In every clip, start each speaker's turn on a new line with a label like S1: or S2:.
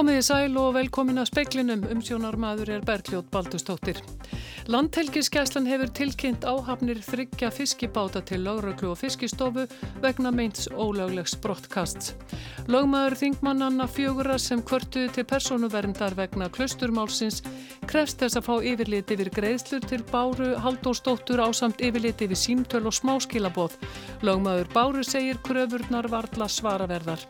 S1: Komiði sæl og velkomin að speiklinum, umsjónarmaður er Bergljót Baldustóttir. Landhelgiskeslan hefur tilkynnt áhafnir þryggja fiskibáta til lauröklu og fiskistofu vegna meins ólöglegs brottkast. Lögmaður þingmannanna fjögura sem kvörtuði til personuverndar vegna klusturmálsins krefst þess að fá yfirliti yfir greiðslur til Báru Haldóstóttur ásamt yfirliti yfir símtöl og smáskilabóð. Lögmaður Báru segir kröfurnar varla svaraverðar.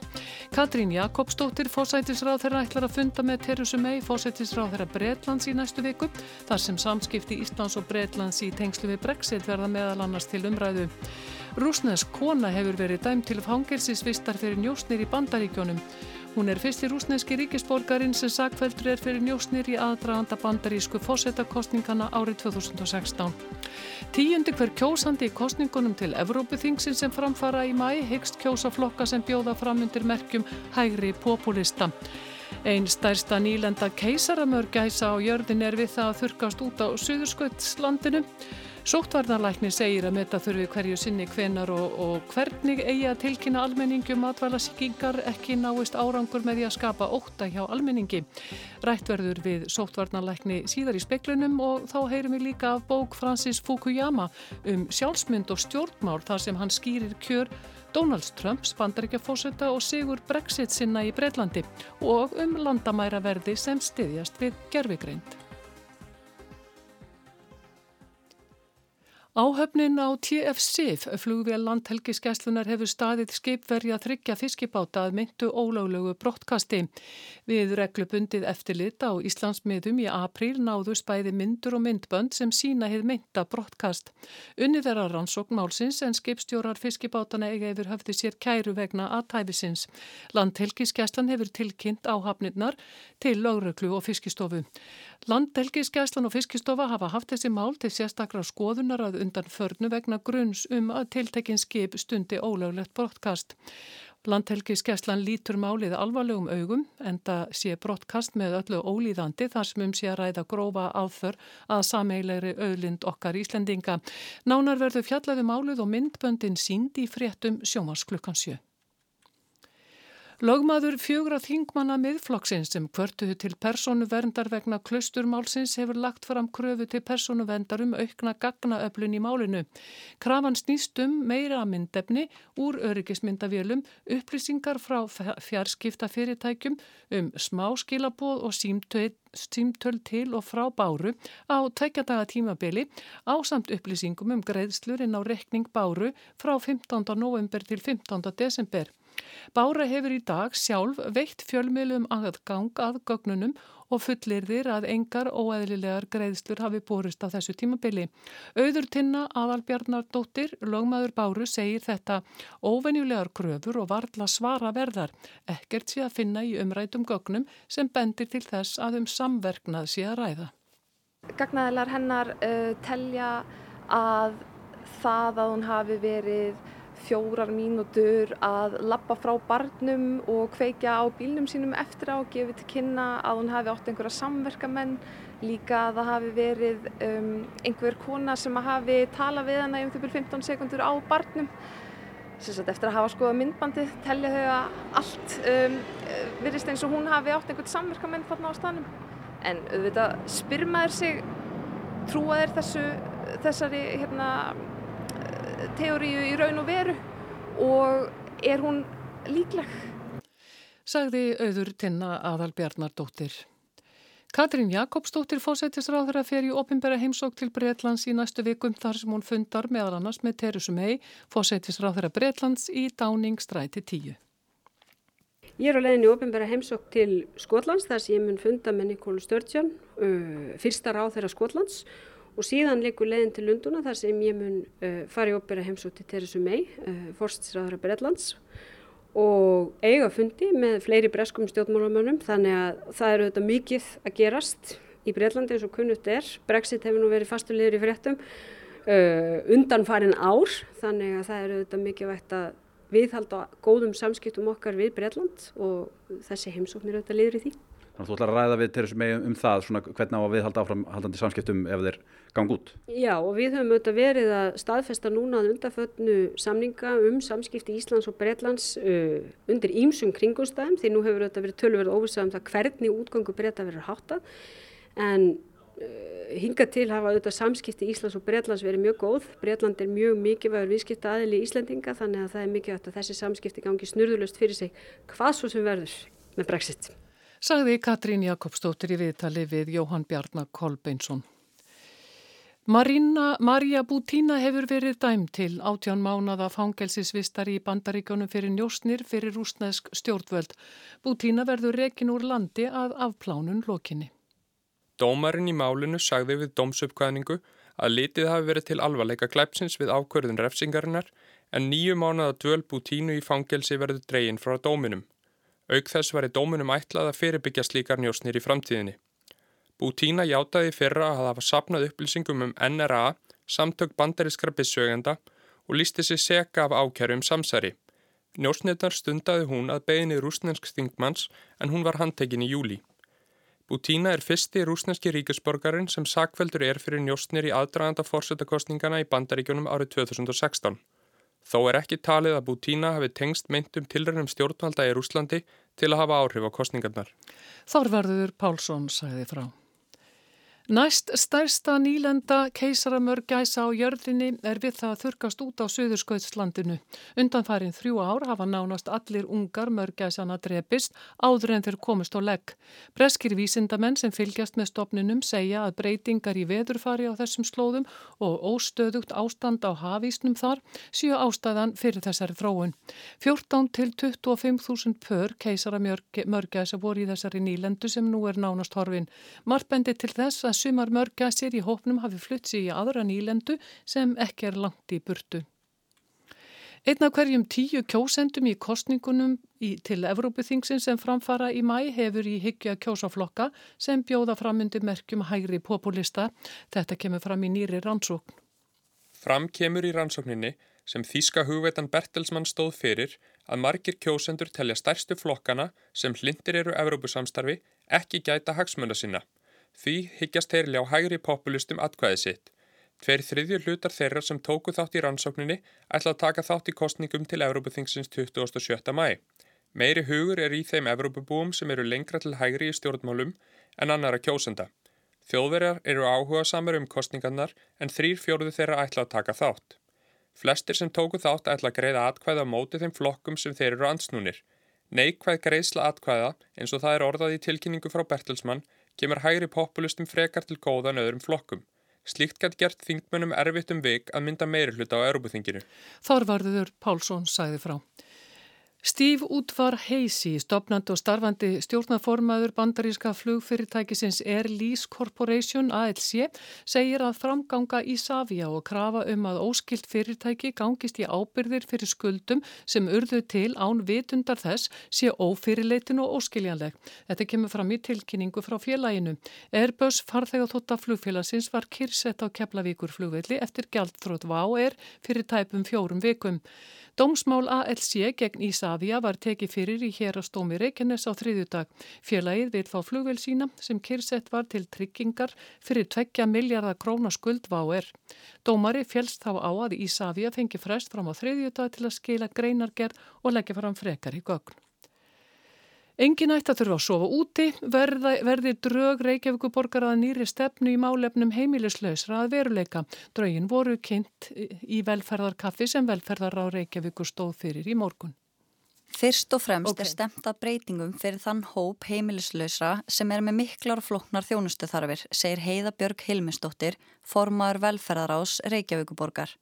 S1: Katrín Jakobsdóttir fósætisráð þeirra ætlar að funda með Terusu mei fósætisráð þeirra Breitlands í næstu viku þar sem samskipti Íslands og Breitlands í tengslu við Brexit verða meðal annars til umræðu. Rúsnes kona hefur verið dæm til fangelsisvistar fyrir njósnir í bandaríkjónum. Hún er fyrsti rúsneski ríkisborgarinn sem sakveldur er fyrir njósnir í aðdraganda bandarísku fósettakostningana árið 2016. Tíundi hver kjósandi í kostningunum til Evrópuþingsin sem framfara í mæ hyggst kjósaflokka sem bjóða fram undir merkjum hægri populista. Einn stærsta nýlenda keisaramörgæsa á jörðin er við það að þurkast út á Suðursköldslandinu. Sóttvarnarlækni segir að metta þurfi hverju sinni hvenar og, og hvernig eigi að tilkynna almenningum atvælasíkingar ekki náist árangur með því að skapa óta hjá almenningi. Rætt verður við sóttvarnarlækni síðar í speklunum og þá heyrum við líka af bók Francis Fukuyama um sjálfsmynd og stjórnmál þar sem hann skýrir kjör Donald Trumps bandaríkjafósetta og sigur Brexit sinna í Breitlandi og um landamæraverði sem styðjast við gerfigreind. Áhöfnin á TF-SIF, flugvél landhelgiskeslunar, hefur staðið skipverja þryggja fiskibáta að myndu ólöglegu brottkasti. Við reglubundið eftirlit á Íslandsmiðum í apríl náðust bæði myndur og myndbönd sem sína hefð mynda brottkast. Unnið er að rannsókn málsins en skipstjórar fiskibátana eiga yfir höfði sér kæru vegna aðtæfisins. Landhelgiskeslan hefur tilkynnt áhafnirnar til lögreglu og fiskistofu. Landhelgiskeslan og fiskistofa hafa haft þessi mál til sérstakra skoðunar að undan förnu vegna grunns um að tiltekinn skip stundi ólöglegt brottkast. Landhelgiskeslan lítur málið alvarlegum augum en það sé brottkast með öllu ólíðandi þar sem um sé að ræða grófa áþör að sameilegri auðlind okkar Íslendinga. Nánar verður fjallaði um málið og myndböndin sínd í fréttum sjómas klukkan sjö. Lögmaður fjögra þingmanna miðflokksins sem kvörtuðu til persónuverndar vegna klusturmálsins hefur lagt fram kröfu til persónuverndar um aukna gagnaöflun í málinu. Krafan snýst um meira myndefni úr öryggismyndavélum, upplýsingar frá fjarskiptafyrirtækjum um smáskilabóð og símtöð símtöl til og frá Báru á tveikjadaga tímabili á samt upplýsingum um greiðslur inn á rekning Báru frá 15. november til 15. desember. Bára hefur í dag sjálf veitt fjölmiðlum aðgang að gögnunum og fullir þir að engar óeðlilegar greiðslur hafi borist á þessu tímabili. Auður Tinna Aðalbjarnardóttir, lögmaður Báru, segir þetta óvenjulegar kröfur og varðla svara verðar. Ekkert sé að finna í umrætum gögnum sem bendir til þess að um samverknað sé að ræða.
S2: Gagnaðilar hennar uh, telja að það að hún hafi verið fjórar mínútur að lappa frá barnum og kveikja á bílnum sínum eftir á og gefi til kynna að hún hafi átt einhverja samverkamenn líka að það hafi verið um, einhver kona sem hafi talað við hana í um þau 15 sekundur á barnum. Sagt, eftir að hafa skoða myndbandi tellja þau að allt um, virðist eins og hún hafi átt einhvern samverkamenn þarna á stanum en auðvitað spyr maður sig trúa þeir þessu þessari hérna teóriu í raun og veru og er hún líkleg?
S1: Sagði auður tinna aðal Bjarnardóttir. Katrín Jakobsdóttir fósættisráður að fer í ofinbæra heimsók til Breitlands í næstu vikum þar sem hún fundar meðal annars með Teresu May, fósættisráður að Breitlands í Dáningstræti 10.
S3: Ég er á leiðinni ofinbæra heimsók til Skotlands þar sem ég mun funda með Nikólu Störtsjón, fyrsta ráð þeirra Skotlands og síðan leikur leiðin til Lunduna þar sem ég mun uh, fara í ópera heimsótt til Teresu May, uh, fórstisræðara Breitlands og eiga fundi með fleiri breskum stjórnmálamönnum þannig að það eru þetta mikið að gerast í Breitlandi eins og kunnutt er. Brexit hefur nú verið fastulegur í fréttum uh, undan farin ár þannig að það eru þetta mikið vægt að viðhalda góðum samskiptum okkar við Breitland og þessi heimsóknir auðvitað liður í því.
S4: Þannig að þú ætlar að ræða við Teresu May um það, svona, hvernig á að viðhalda áframhaldandi samskiptum ef þeir ganga út.
S3: Já og við höfum auðvitað verið að staðfesta núna að undarföllnu samninga um samskipti Íslands og Breitlands uh, undir ímsum kringumstæðum því nú hefur auðvitað verið tölverð óvissað um það hvernig útgangu breyta verið háttað en uh, hinga til hafa auðvitað samskipti Íslands og Breitlands verið mjög góð. Breitland er mjög mikilvægur viðskipta aðili í Íslandinga þannig að það er mikilvægt að þessi samskipti gangi snurðulust fyrir sig hvað svo sem verður með Brexit.
S1: Sagði Katrín Jakobsdóttir í viðtali við Jóhann Bjarnar Kolbeinsson. Marina, Marja Bútína hefur verið dæm til átján mánada fangelsisvistari í bandaríkjónum fyrir njósnir fyrir rúsnesk stjórnvöld. Bútína verður rekin úr landi að afplánun lokinni.
S5: Dómarinn í málinu sagði við dómsupkvæðningu að litið hafi verið til alvarleika glæpsins við ákverðun refsingarinnar en nýju mánada dvöl Bútínu í fangelsi verður dreyin frá dóminum. Auk þess var í dóminum ætlað að fyrirbyggja slíkar njósnir í framtíðinni. Bútína játaði fyrra að hafa sapnað upplýsingum um NRA, samtök bandarískra bissögenda og lísti sér seka af ákjærum samsari. Njósnirnar stundaði hún að beginni rúsnensk þingmanns en hún var handtekinn í júli. Bútína er fyrsti rúsneski ríkisborgarinn sem sakveldur er fyrir njósnir í aðdraganda fórsetakostningana í bandaríkjunum árið 2016. Þó er ekki talið að Bútína hafi tengst meintum tilrænum stjórnvalda í Rúslandi til að hafa áhrif á kostningarnar.
S1: Þorvarður Pálsson sagði frá. Næst stærsta nýlenda keisaramörgæsa á jörðinni er við það að þurkast út á Suðurskautslandinu. Undanfærin þrjú ár hafa nánast allir ungar mörgæsana drepist áður en þeir komist á legg. Breskir vísindamenn sem fylgjast með stopninum segja að breytingar í veðurfari á þessum slóðum og óstöðugt ástand á hafísnum þar séu ástæðan fyrir þessari þróun. 14 til 25.000 pör keisaramörgæsa voru í þessari nýlendu sem nú er nánast horfin. Martbendi til þess að sumar mörgæsir í hópnum hafi flutt sig í aðra nýlendu sem ekki er langt í burtu. Einn af hverjum tíu kjósendum í kostningunum í, til Evrópuþingsin sem framfara í mæ hefur í hyggja kjósaflokka sem bjóða framundi merkjum hægri populista. Þetta kemur fram í nýri rannsókn.
S5: Fram kemur í rannsókninni sem þýska hugveitan Bertelsmann stóð fyrir að margir kjósendur telja stærstu flokkana sem hlindir eru Evrópusamstarfi ekki gæta hagsmönda sinna. Því higgjast þeir ljá hægri populistum atkvæði sitt. Tveir þriðju hlutar þeirra sem tóku þátt í rannsókninni ætla að taka þátt í kostningum til Evrópuþingsins 27. mæ. Meiri hugur er í þeim Evrópubúum sem eru lengra til hægri í stjórnmálum en annara kjósenda. Þjóðverjar eru áhuga samar um kostningarnar en þrýr fjóruðu þeirra ætla að taka þátt. Flestir sem tóku þátt ætla að greiða atkvæða móti þeim flokkum sem þeir eru ansnúnir. Neikvæð greiðsla atkvæða eins og það er orðað í tilkynningu frá Bertelsmann kemur hægri populistum frekar til góðan öðrum flokkum. Slíkt gætt gert þingmönnum erfitt um vik að mynda meiri hluta á Európaþinginu.
S1: Þorvarður Pálsson sæði frá. Steve Udvar Heisi, stopnandi og starfandi stjórnaformaður bandaríska flugfyrirtækisins Air Lease Corporation ALC segir að framganga í Savia og krafa um að óskilt fyrirtæki gangist í ábyrðir fyrir skuldum sem urðu til án vitundar þess sé ófyrirleitin og óskiljanleg. Þetta kemur fram í tilkynningu frá félaginu. Airbus farþegaþótta flugfélagsins var kyrsett á Keflavíkur flugvelli eftir gjaldþrótt VAU-er fyrir tæpum fjórum vikum. Dómsmál ALC gegn Ísafja var tekið fyrir í hérastómi Reykjanes á þriðjudag. Félagið vil fá flugvel sína sem kyrsett var til tryggingar fyrir 2 miljardar króna skuld VAR. Dómari fjelst þá á að Ísafja fengi frest fram á þriðjudag til að skila greinargerð og leggja fram frekar í gögn. Engin ætti að þurfa að sofa úti, verða, verði drög Reykjavíkuborgar að nýri stefnu í málefnum heimilislausra að veruleika. Drögin voru kynnt í velferðarkaffi sem velferðar á Reykjavíku stóð fyrir í morgun.
S6: Fyrst og fremst okay. er stemt að breytingum fyrir þann hóp heimilislausra sem er með miklar og floknar þjónustuþarfir, segir Heiða Björg Hilmisdóttir, formaður velferðar ás Reykjavíkuborgar.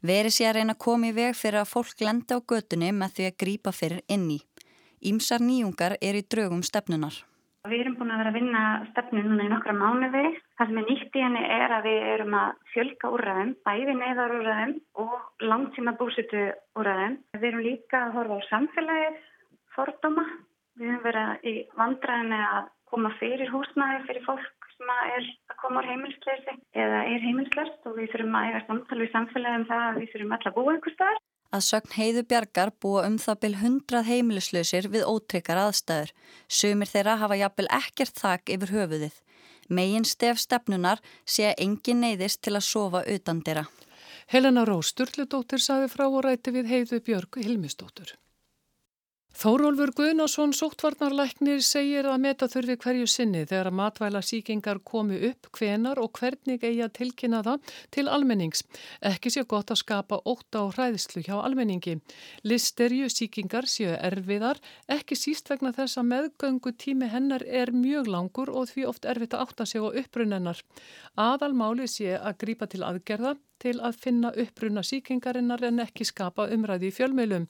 S6: Veri sér að reyna að koma í veg fyrir að fólk lendi á götunni með því að grípa fyrir inni. Ímsar nýjungar er í draugum stefnunar.
S7: Við erum búin að vera að vinna stefnu núna í nokkra mánuði. Það sem er nýtt í henni er að við erum að fjölka úrraðum, bæði neyðar úrraðum og langtíma búsutu úrraðum. Við erum líka að horfa á samfélagið, fordóma. Við erum verið í vandræðinu að koma fyrir húsnæði fyrir fólk sem er að koma á heimilsleysi eða er heimilslöst og við þurfum að eiga samtal við samfélagið um það að við þurfum alltaf að búa einhver starf.
S6: Að sögn heiðu bjargar búa um það byl hundrað heimilislausir við ótrykkar aðstæður. Sumir þeirra hafa jafnvel ekkert þak yfir höfuðið. Megin stef stefnunar sé að engin neyðist til að sofa utan dyrra.
S1: Helena Rós Sturldudóttir saði frá og ræti við heiðu Björg Hilmisdóttur. Þórólfur Guðnason sóttvarnarlæknir segir að meta þurfi hverju sinni þegar matvæla síkingar komi upp hvenar og hvernig eigi að tilkynna það til almennings. Ekki sé gott að skapa óta og hræðslu hjá almenningi. Listerju síkingar séu erfiðar, ekki síst vegna þess að meðgöngu tími hennar er mjög langur og því oft erfitt að átta sig á upprunennar. Aðalmáli sé að grípa til aðgerða til að finna uppbruna síkingarinnar en ekki skapa umræði í fjölmeilum.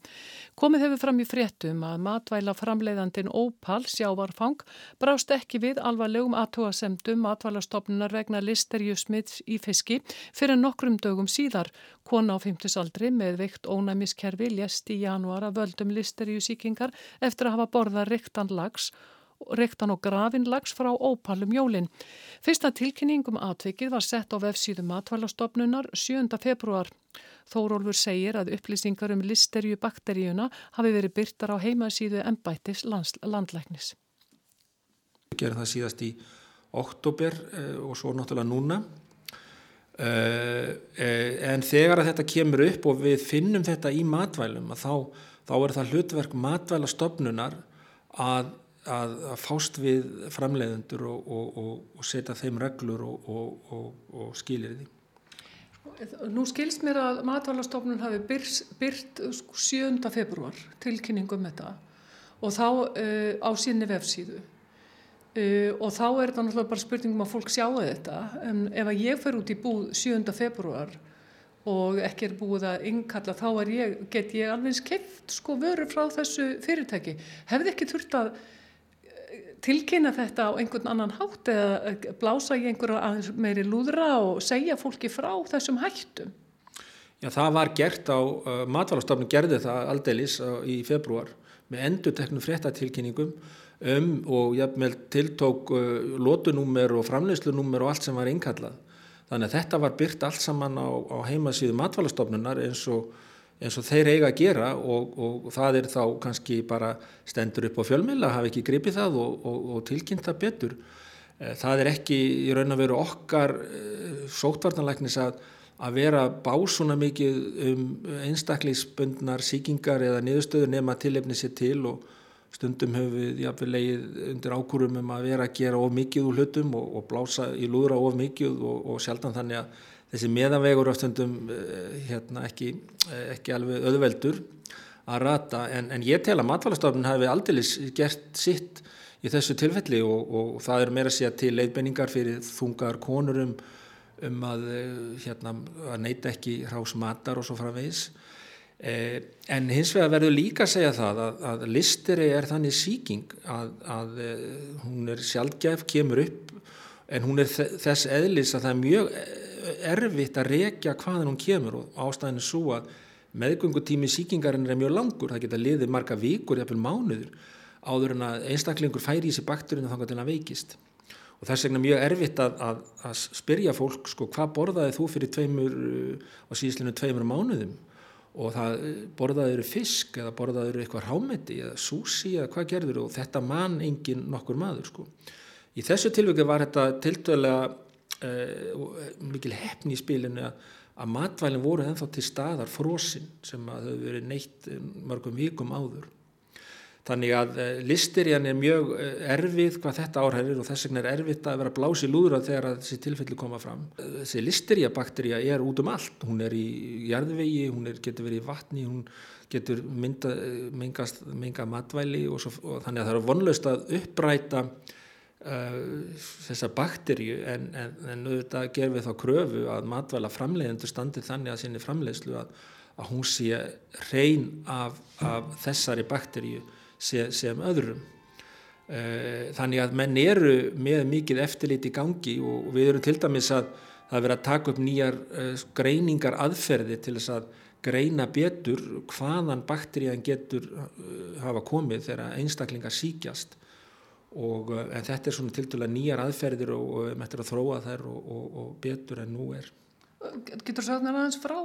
S1: Komið hefur fram í fréttum að matvæla framleiðandin Opal sjávarfang brást ekki við alvarlegum aðtóasemdum matvælastofnunar vegna listerjusmiðs í fiski fyrir nokkrum dögum síðar. Kona á 50 aldri með veikt ónæmiskerfi lést í janúar að völdum listerjusíkingar eftir að hafa borðað riktan lags reyktan og grafin lags frá ópalum jólin. Fyrsta tilkynningum atvikið var sett á vefsíðu matvælastofnunar 7. februar. Þórólfur segir að upplýsingar um listerju bakteríuna hafi verið byrtar á heimasíðu ennbættis landlæknis.
S4: Við gerum það síðast í oktober eh, og svo náttúrulega núna. Eh, eh, en þegar að þetta kemur upp og við finnum þetta í matvælum þá, þá er það hlutverk matvælastofnunar að að, að fást við framleiðendur og, og, og setja þeim reglur og, og skilir því.
S1: Nú skilst mér að matvælastofnun hafi byrt, byrt 7. februar tilkynningum þetta og þá uh, á sinni vefsíðu uh, og þá er þetta náttúrulega bara spurningum að fólk sjáu þetta en ef að ég fer út í búð 7. februar og ekki er búið að innkalla þá ég, get ég alveg skeift sko vörur frá þessu fyrirtæki. Hefði ekki þurft að tilkynna þetta á einhvern annan hátt eða blása í einhverja meiri lúðra og segja fólki frá þessum hættum?
S4: Já, það var gert á, uh, matvælastofnun gerði það aldeilis uh, í februar með endur teknum fréttatilkynningum um og jafnvel tiltók uh, lótunúmer og framleyslunúmer og allt sem var innkallað. Þannig að þetta var byrt allt saman á, á heimasíðu matvælastofnunar eins og eins og þeir eiga að gera og, og það er þá kannski bara stendur upp á fjölmjöla, hafa ekki gripið það og, og, og tilkynnt það betur. Eh, það er ekki í raun að veru okkar eh, sótvartanleiknis að, að vera básuna mikið um einstakleisbundnar síkingar eða niðurstöður nema tilefni sér til og stundum hefur við leið undir ákúrum um að vera að gera of mikið úr hlutum og blása í lúðra of mikið og sjaldan þannig að þessi meðanvegur á stundum eh, hérna, ekki, eh, ekki alveg öðveldur að rata. En, en ég tel að matfælastofnun hafi aldrei gert sitt í þessu tilfelli og, og það er meira að segja til leiðbenningar fyrir þungar konur um, um að, eh, hérna, að neyta ekki hrás matar og svo framvegis. Eh, en hins vegar verður líka að segja það að, að listeri er þannig síking að, að hún er sjálfgæf, kemur upp en hún er þess eðlis að það er mjög erfitt að rekja hvaðan hún kemur og ástæðin er svo að meðgöngutími síkingarinn er mjög langur, það geta liðið marga vikur, jafnvel mánuður áður en að einstaklingur færi í þessi bakturinn þannig að það veikist. Og þess vegna mjög erfitt að, að, að spyrja fólk sko hvað borðaði þú fyrir tveimur og síðslinu tveimur mánuðum? Og það borðaði eru fisk eða borðaði eru eitthvað rámeti eða súsi eða hvað gerður og þetta mann engin nokkur maður sko. Í þessu tilvöku var þetta tiltöðlega mikil hefni í spilinu að, matvælinn voru ennþá til staðar frosinn sem að þau verið neitt eh, mörgum vikum áður. Þannig að listerjan er mjög erfið hvað þetta árhærir og þess vegna er erfitt að vera blási lúðra þegar þessi tilfelli koma fram. Þessi listerjabakterja er út um allt. Hún er í jarðvegi, hún er, getur verið í vatni, hún getur mynda, mengast, menga matvæli og, svo, og þannig að það er vonlaust að uppræta þessa bakterju en, en, en auðvitað gerum við þá kröfu að matvæla framleiðendur standi þannig að sinni framleiðslu að, að hún sé hrein af, af þessari bakterju sem, sem öðrum. Uh, þannig að menn eru með mikið eftirlit í gangi og, við erum til dæmis að það verið að taka upp nýjar uh, greiningar aðferði til þess að greina betur hvaðan bakterían getur hafa komið þegar einstaklingar síkjast Og, eh, en þetta er svona til dæla nýjar aðferðir og við möttum að þróa þær og, og, og betur en nú er
S1: Getur þú sagt náttúrulega aðeins frá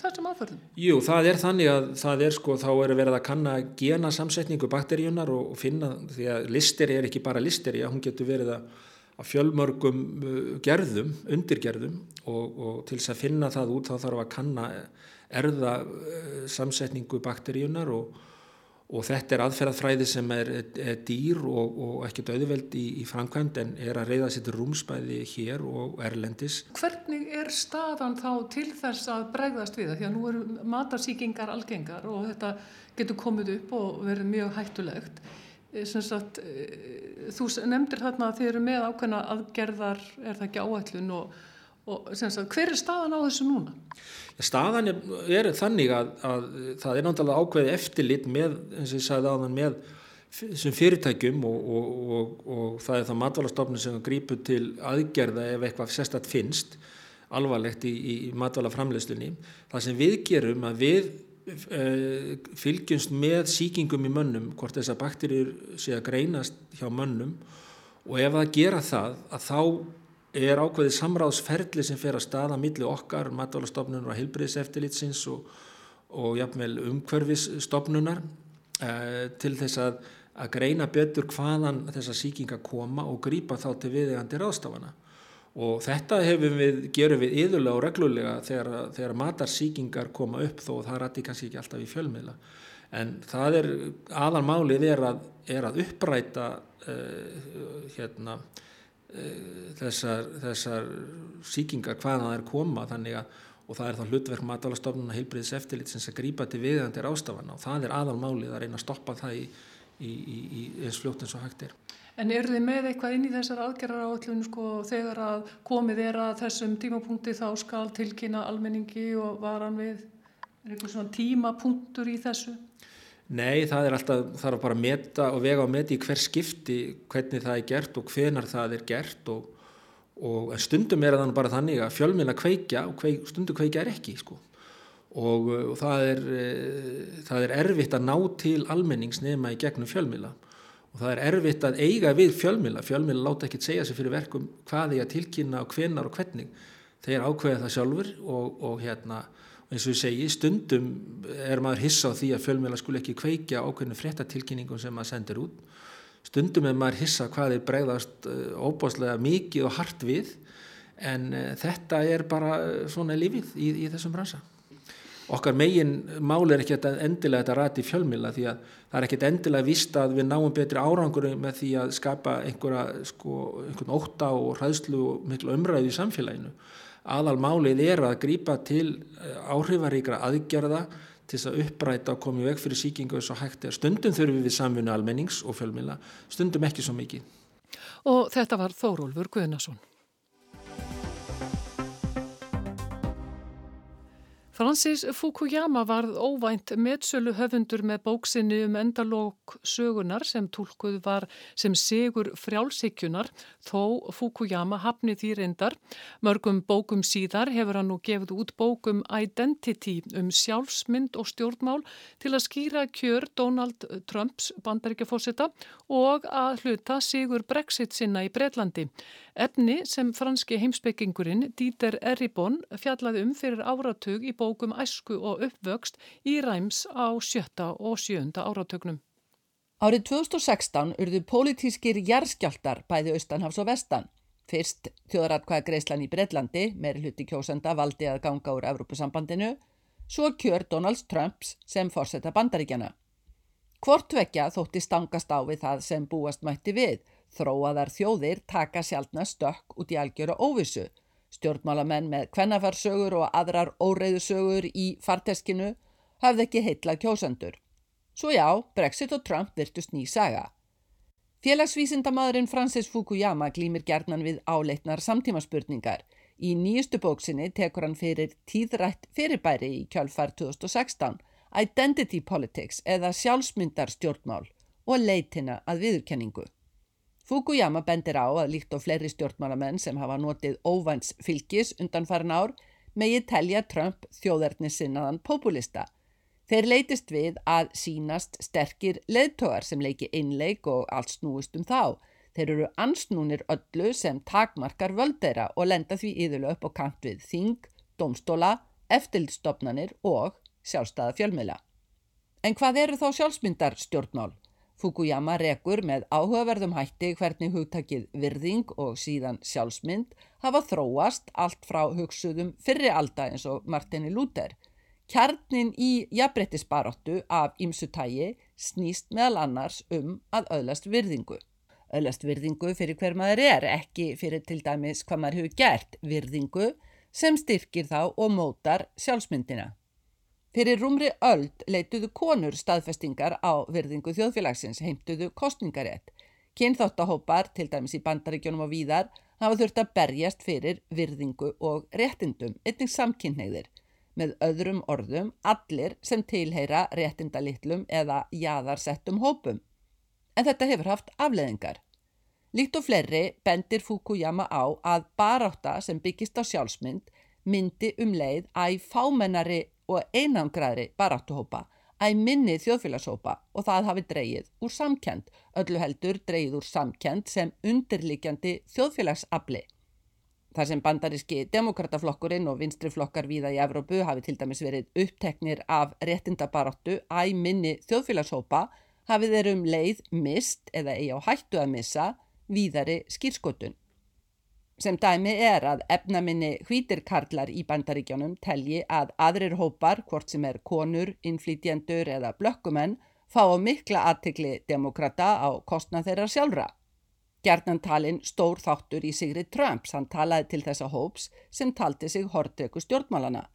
S1: þessum aðferðum?
S4: Jú, það er þannig að það er sko, þá er verið að kanna gena samsetningu bakteríunar og finna, því að listeri er ekki bara listeri, hún getur verið að, að fjölmörgum gerðum, undirgerðum og, og til þess að finna það út þá þarf að kanna erða samsetningu bakteríunar og og þetta er aðferðafræði sem er, er dýr og, og ekkert auðveld í, í framkvæmd en er að reyða sér til rúmsbæði hér og erlendis.
S1: Hvernig er staðan þá til þess að bregðast við það? Því að nú eru matarsýkingar algengar og þetta getur komið upp og verið mjög hættulegt. Eh, sagt, eh, þú nefndir þarna að þið eru með ákveðna aðgerðar, er það ekki áætlun og og sagt, hver er staðan á þessu núna?
S4: Staðan er, er þannig að, að það er náttúrulega ákveði eftirlit með, eins og ég sagði áðan, með þessum fyrirtækjum og, og, og, og það er það matvalastofnun sem grýpur til aðgerða ef eitthvað sérstatt finnst alvarlegt í, í matvalaframleyslunni. Það sem við gerum að við uh, fylgjumst með síkingum í mönnum, hvort þessar bakterjur sé að greinast hjá mönnum og ef það gera það að þá er ákveðið samráðsferðli sem fer að staða milli okkar, matvælastofnunar og heilbriðseftilitsins og, og jafnvel umhverfisstofnunar eh, til þess að, að greina betur hvaðan þessa síkinga koma og grýpa þá til viðegandi ráðstafana. Og þetta við, gerum við yðurlega og reglulega þegar, þegar matarsíkingar koma upp þó það rætti kannski ekki alltaf í fjölmiðla. En það er, aðalmálið er að, er að uppræta uh, hérna, Eh, þessar, þessar síkingar hvaðan það er koma þannig að og það er þá hlutverk matalastofnun og heilbriðis eftirlit sem grýpa til viðandi rástafana og það er aðalmálið að reyna að stoppa það í, í, í eins fljótt eins og hægt er.
S1: En eru þið með eitthvað inn í þessar aðgerðar áallun sko þegar að komið er að þessum tímapunkti þá skal tilkynna almenningi og varan við er eitthvað svona tímapunktur í þessu?
S4: Nei, það er alltaf, er bara að meta og vega á meti í hver skipti hvernig það er gert og hvenar það er gert og, og stundum er það bara þannig að fjölmina kveikja og kveik, stundum kveikja er ekki sko. og, og það, er, e, það er erfitt að ná til almennings nema í gegnum fjölmila og það er erfitt að eiga við fjölmila, fjölmila láta ekki segja sig fyrir verkum hvað er að tilkynna og hvenar og hvernig, þeir ákveða það sjálfur og, og hérna eins og ég segi, stundum er maður hissa á því að fjölmjöla skul ekki kveikja ákveðinu fréttatilkynningum sem maður sendir út. Stundum er maður hissa hvað er bregðast eh, óbáslega mikið og hart við en uh, þetta er bara eh, svona lífið í, í þessum bransa. Okkar megin mál er ekki endilega þetta rati fjölmjöla því að það er ekkit endilega vist að við náum betri árangur með því að skapa einhverja sko, einhvern óta og hræðslu og miklu umræðu í samfélaginu aðalmálið er að grýpa til eh, áhrifaríkra aðgerða til þess að uppræta og koma í veg fyrir síkingu eins og hægt er. Stundum þurfum við samfunni almennings og fjölmila, stundum ekki svo mikið.
S1: Og þetta var Þórólfur Guðnason. Francis Fukuyama varð óvænt meðsölu höfundur með bóksinni um endalók sögunar sem tólkuð var sem sigur frjálsíkjunar þó Fukuyama hafni því reyndar. Mörgum bókum síðar hefur hann nú gefið út bókum Identity um sjálfsmynd og stjórnmál til að skýra kjör Donald Trumps bandaríkjafósita og að hluta sigur Brexit sinna í Breitlandi. Efni sem franski heimsbyggingurinn Dieter Eribon fjallaði um fyrir áratug í bókum æsku og uppvöxt í ræms á sjötta og sjönda áratögnum.
S8: Árið 2016 urðu pólitískir jærskjáltar bæði austanhafs og vestan. Fyrst þjóðratkvæða Greislan í Breitlandi, meiri hluti kjósenda valdi að ganga úr Evrópusambandinu, svo kjör Donald Trumps sem fórsetta bandaríkjana. Hvort vekja þótti stangast á við það sem búast mætti við Þróaðar þjóðir taka sjálfna stökk út í algjöru óvissu. Stjórnmálamenn með kvennafarsögur og aðrar óreiðusögur í farteskinu hafði ekki heitla kjósandur. Svo já, Brexit og Trump virtust ný saga. Félagsvísindamadurinn Francis Fukuyama glýmir gerðnan við áleitnar samtímaspurningar. Í nýjustu bóksinni tekur hann fyrir tíðrætt fyrirbæri í kjálfar 2016, Identity Politics eða sjálfsmyndar stjórnmál og leitina að viðurkenningu. Fukuyama bendir á að líkt og fleiri stjórnmálamenn sem hafa notið óvæns fylgis undan farin ár megi telja Trump þjóðarni sinnaðan populista. Þeir leytist við að sínast sterkir leðtogar sem leiki einleik og allt snúist um þá. Þeir eru ansnúnir öllu sem takmarkar völdeira og lenda því yðurlega upp á kant við þing, domstóla, eftirlstofnanir og sjálfstæða fjölmiðla. En hvað eru þá sjálfsmyndar stjórnmál? Fukuyama rekur með áhugaverðum hætti hvernig hugtakið virðing og síðan sjálfsmynd hafa þróast allt frá hugsuðum fyrri alda eins og Martini Luther. Kjarnin í jafnbrettisbaróttu af ímsutægi snýst meðal annars um að öðlast virðingu. Öðlast virðingu fyrir hver maður er, ekki fyrir til dæmis hvað maður hefur gert virðingu sem styrkir þá og mótar sjálfsmyndina. Fyrir rúmri öld leituðu konur staðfestingar á virðingu þjóðfélagsins, heimtuðu kostningarétt. Kynþáttahópar, til dæmis í bandaríkjónum og víðar, hafa þurft að berjast fyrir virðingu og réttindum, einnig samkynneigðir. Með öðrum orðum, allir sem tilheyra réttindalitlum eða jaðarsettum hópum. En þetta hefur haft afleðingar. Líkt og fleiri bendir Fukuyama á að baráta sem byggist á sjálfsmynd myndi um leið að fámennari og einangraðri baráttuhópa að minni þjóðfélagshópa og það hafi dreyið úr samkend, öllu heldur dreyið úr samkend sem undirlikjandi þjóðfélagsabli. Þar sem bandaríski demokrataflokkurinn og vinstriflokkar víða í Evrópu hafi til dæmis verið uppteknir af réttindabaráttu að minni þjóðfélagshópa hafi þeir um leið mist eða eigi á hættu að missa víðari skýrskotun. Sem dæmi er að efnaminni hvítirkarlar í bandaríkjónum telji að aðrir hópar, hvort sem er konur, innflýtjendur eða blökkumenn, fá mikla aðtikli demokrata á kostna þeirra sjálfra. Gjarnantalinn stór þáttur í Sigri Trumps, hann talaði til þessa hóps sem taldi sig hortreku stjórnmálana.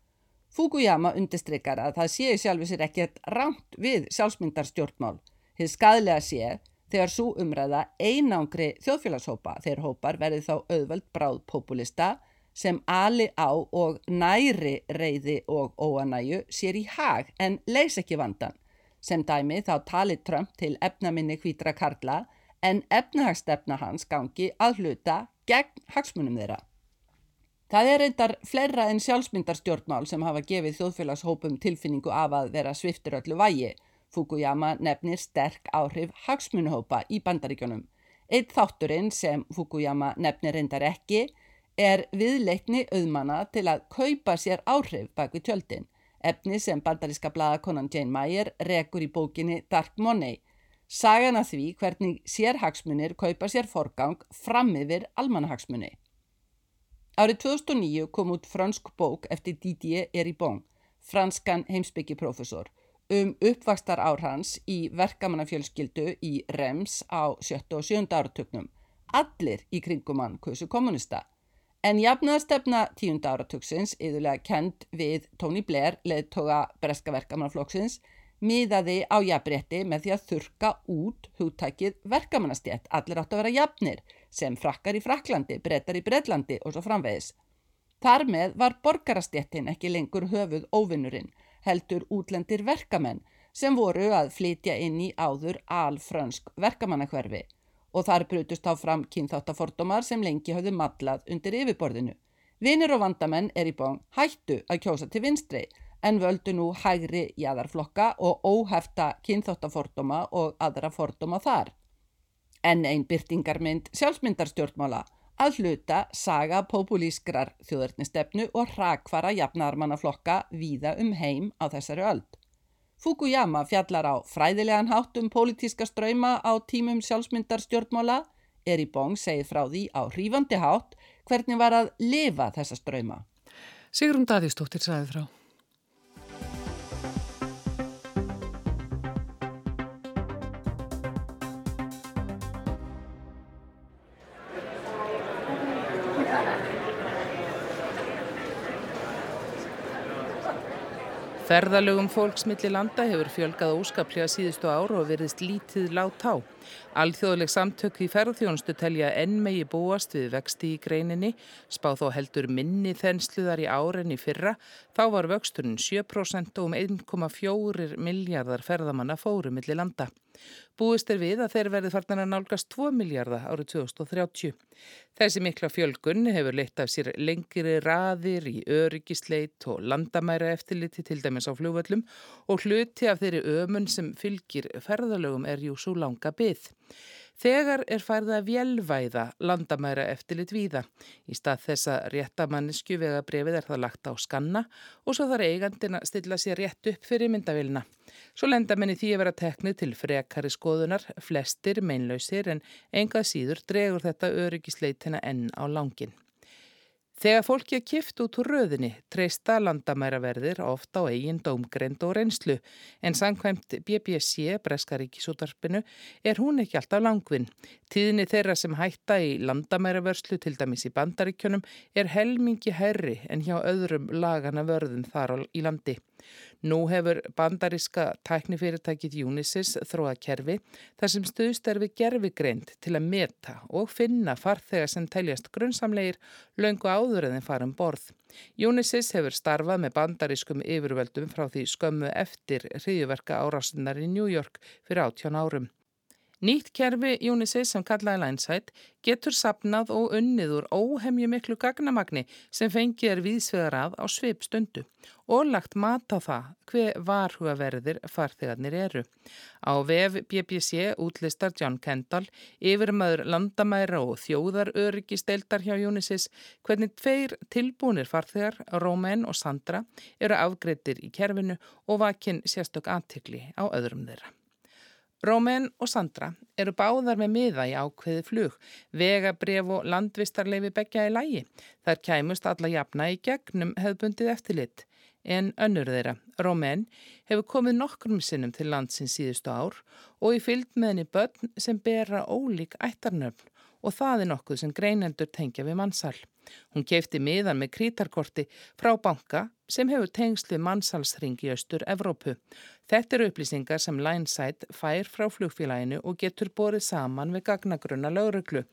S8: Fukuyama undistrykar að það séu sjálfi sér ekkert rámt við sjálfsmyndarstjórnmál. Þið skadlega sé þegar svo umræða einangri þjóðfélagshópa þegar hópar verði þá auðvöld bráð populista sem ali á og næri reyði og óanæju sér í hag en leys ekki vandan. Sem dæmi þá tali Trump til efnaminni hvítra karla en efnahagstefna hans gangi að hluta gegn hagsmunum þeirra. Það er reyndar fleira en sjálfsmyndarstjórnmál sem hafa gefið þjóðfélagshópum tilfinningu af að vera sviftur öllu vægi Fukuyama nefnir sterk áhrif hagsmunuhópa í bandaríkjónum. Eitt þátturinn sem Fukuyama nefnir reyndar ekki er viðleikni auðmana til að kaupa sér áhrif bak við tjöldin. Efni sem bandaríska bladakonan Jane Meyer rekur í bókinni Dark Money. Sagan að því hvernig sérhagsmunir kaupa sér forgang fram yfir almanahagsmunni. Árið 2009 kom út fransk bók eftir Didier Eribon, franskan heimsbyggjiprofessor um uppvakstar ár hans í verkamannafjölskyldu í Rems á 7. og 7. áratögnum. Allir í kringum hann kusu kommunista. En jafnaðastefna 10. áratöksins, yðurlega kend við Tony Blair, leðtoga breska verkamannaflokksins, miðaði á jafnrétti með því að þurka út hugtækið verkamannastjett. Allir átt að vera jafnir, sem frakkar í Fraklandi, brettar í Breitlandi og svo framvegis. Þar með var borgarastjettin ekki lengur höfuð óvinnurinn heldur útlendir verkamenn sem voru að flytja inn í áður alfrönsk verkamannakverfi og þar brutust á fram kynþáttafordómar sem lengi hafðu madlað undir yfirborðinu. Vinir og vandamenn er í bóng hættu að kjósa til vinstri en völdu nú hægri jæðarflokka og óhefta kynþáttafordóma og aðra fordóma þar. En einn byrtingarmynd sjálfsmyndarstjórnmála að hluta saga populískrar þjóðarnistefnu og hrakfara jafnarmannaflokka víða um heim á þessari öld. Fukuyama fjallar á fræðilegan hátt um pólitíska ströyma á tímum sjálfsmyndar stjórnmála, er í bóng segið frá því á hrífandi hátt hvernig var að lifa þessa ströyma.
S1: Sigrun Davísdóttir sagði frá.
S9: Ferðalögum fólksmilli landa hefur fjölgað óskaplega síðustu ár og verðist lítið látt á. Alþjóðleg samtök í ferðþjónustu telja enn megi búast við vexti í greininni, spá þó heldur minni þensluðar í árenni fyrra, þá var vöxturinn 7% og um 1,4 miljardar ferðamanna fóru milli landa. Búist er við að þeir verði farnar að nálgast 2 miljardar árið 2030. Þessi mikla fjölgun hefur leitt af sér lengri raðir í öryggisleit og landamæra eftirliti til dæmis á fljóvöllum og hluti af þeirri ömun sem fylgir ferðalögum er jú svo langa byggð. Þegar er færða vélvæða landamæra eftirlit víða. Í stað þessa réttamannisku vega brefið er það lagt á skanna og svo þarf eigandin að stilla sér rétt upp fyrir myndavilna. Svo lenda menni því að vera teknið til frekari skoðunar, flestir meinlausir en engað síður dregur þetta öryggisleitina enn á langin. Þegar fólki er kift út úr röðinni treysta landamæraverðir ofta á eigin dómgrend og reynslu en sangkvæmt BBC, Breskaríkisútarpinu, er hún ekki alltaf langvinn. Tíðinni þeirra sem hætta í landamæravörslu til dæmis í bandaríkjunum er helmingi herri en hjá öðrum lagana vörðum þar í landi. Nú hefur bandaríska tæknifyrirtækið Unisys þróa kerfi þar sem stuðst er við gerfigreind til að meta og finna farþega sem teljast grunnsamleir löngu áður en þeim farum borð. Unisys hefur starfað með bandarískum yfirvöldum frá því skömmu eftir hriðjuverka árásinnar í New York fyrir 18 árum. Nýtt kerfi Unisys sem kallaði Linesight getur sapnað og unnið úr óhemju miklu gagnamagni sem fengið er viðsvegar að á sveip stundu og lagt mat á það hver varhugaverðir farþegarnir eru. Á vef BBC útlistar John Kendall yfir maður landamæra og þjóðaröryggisteildar hjá Unisys hvernig tveir tilbúnir farþegar, Romain og Sandra, eru afgreitir í kerfinu og vakinn sérstök aðtikli á öðrum þeirra. Rómen og Sandra eru báðar með miða í ákveði flug, vegabref og landvistarleifi begja í lægi. Þar kæmust alla jafna í gegnum hefðbundið eftirlit. En önnur þeirra, Rómen, hefur komið nokkrum sinnum til landsins síðustu ár og í fylg með henni börn sem bera ólík ættarnöfn og það er nokkuð sem greinendur tengja við mannsal. Hún keipti miðan með krítarkorti frá banka sem hefur tengslu mannsalsring í austur Evrópu. Þetta eru upplýsingar sem Linesight fær frá flugfélaginu og getur borið saman við gagnagrunna lögreglu.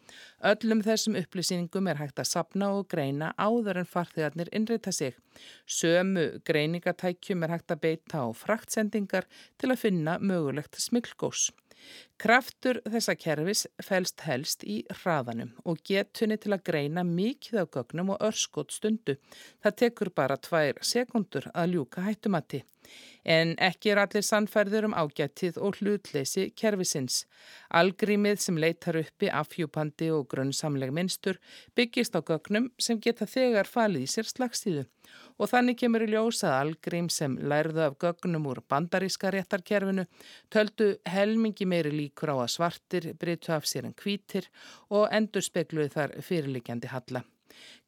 S9: Öllum þessum upplýsingum er hægt að sapna og greina áður en farþegarnir innrita sig. Sömu greiningatækjum er hægt að beita á fraktsendingar til að finna mögulegt smilgós. Kraftur þessa kerfis fælst helst í hraðanum og getunni til að greina mikið á gögnum og örskot stundu. Það tekur bara tvær sekundur að ljúka hættumatti. En ekki er allir sannferður um ágættið og hlutleysi kerfisins. Algrímið sem leitar uppi afhjúpandi og grunnsamleg minnstur byggist á gögnum sem geta þegar falið í sér slagstíðu og þannig kemur í ljósað algrím sem lærðu af gögnum úr bandaríska réttarkerfinu, töldu helmingi meiri líkur á að svartir breytu af sér en kvítir og endur spekluði þar fyrirlikjandi halla.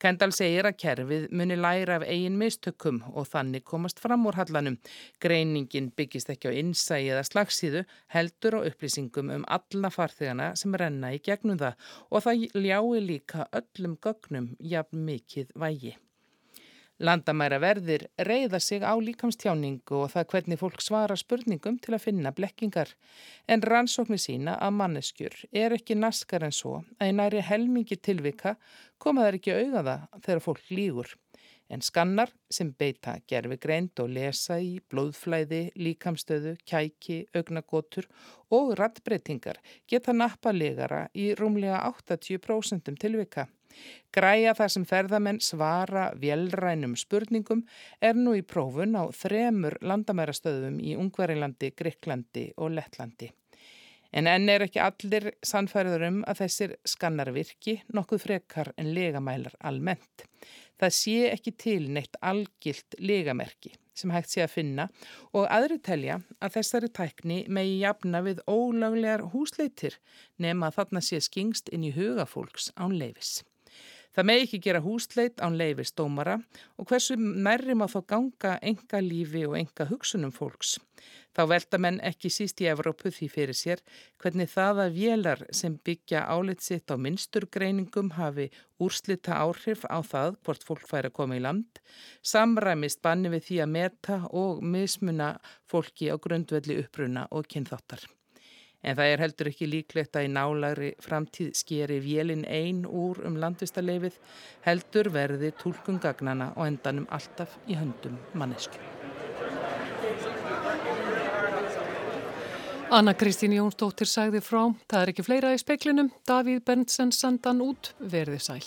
S9: Kendall segir að kerfið muni læra af eigin mistökkum og þannig komast fram úr hallanum. Greiningin byggist ekki á innsæi eða slagsíðu, heldur og upplýsingum um alla farþegana sem renna í gegnum það og það ljái líka öllum gögnum jafn mikið vægi. Landamæra verðir reyða sig á líkamstjáningu og það hvernig fólk svara spurningum til að finna blekkingar. En rannsóknir sína að manneskjur er ekki naskar en svo að í næri helmingi tilvika koma þær ekki auðaða þegar fólk lígur. En skannar sem beita gerfi greint og lesa í blóðflæði, líkamstöðu, kæki, augnagotur og rattbreytingar geta nappa legara í rúmlega 80% tilvika. Græja þar sem ferðamenn svara velrænum spurningum er nú í prófun á þremur landamærastöðum í Ungverilandi, Greiklandi og Lettlandi. En enn er ekki allir sannfæriður um að þessir skannar virki nokkuð frekar en legamælar almennt. Það sé ekki til neitt algilt legamerki sem hægt sé að finna og aðri telja að þessari tækni megi jafna við ólaglegar húsleitir nema að þarna sé skingst inn í hugafólks án leifis. Það með ekki gera húsleit án leifist dómara og hversu nærri má þá ganga enga lífi og enga hugsunum fólks. Þá velta menn ekki síst í Evrópu því fyrir sér hvernig það að vélar sem byggja álit sitt á minnsturgreiningum hafi úrslita áhrif á það hvort fólk fær að koma í land, samræmist banni við því að meta og mismuna fólki á grundvelli uppruna og kynþáttar. En það er heldur ekki líklegt að í nálagri framtíð skeri vélin einn úr um landvistarleifið, heldur verði tólkungagnana og endanum alltaf í höndum mannesku.
S1: Anna Kristín Jónsdóttir sagði frá, það er ekki fleira í speklinum, Davíð Berntsen sandan út, verði sæl.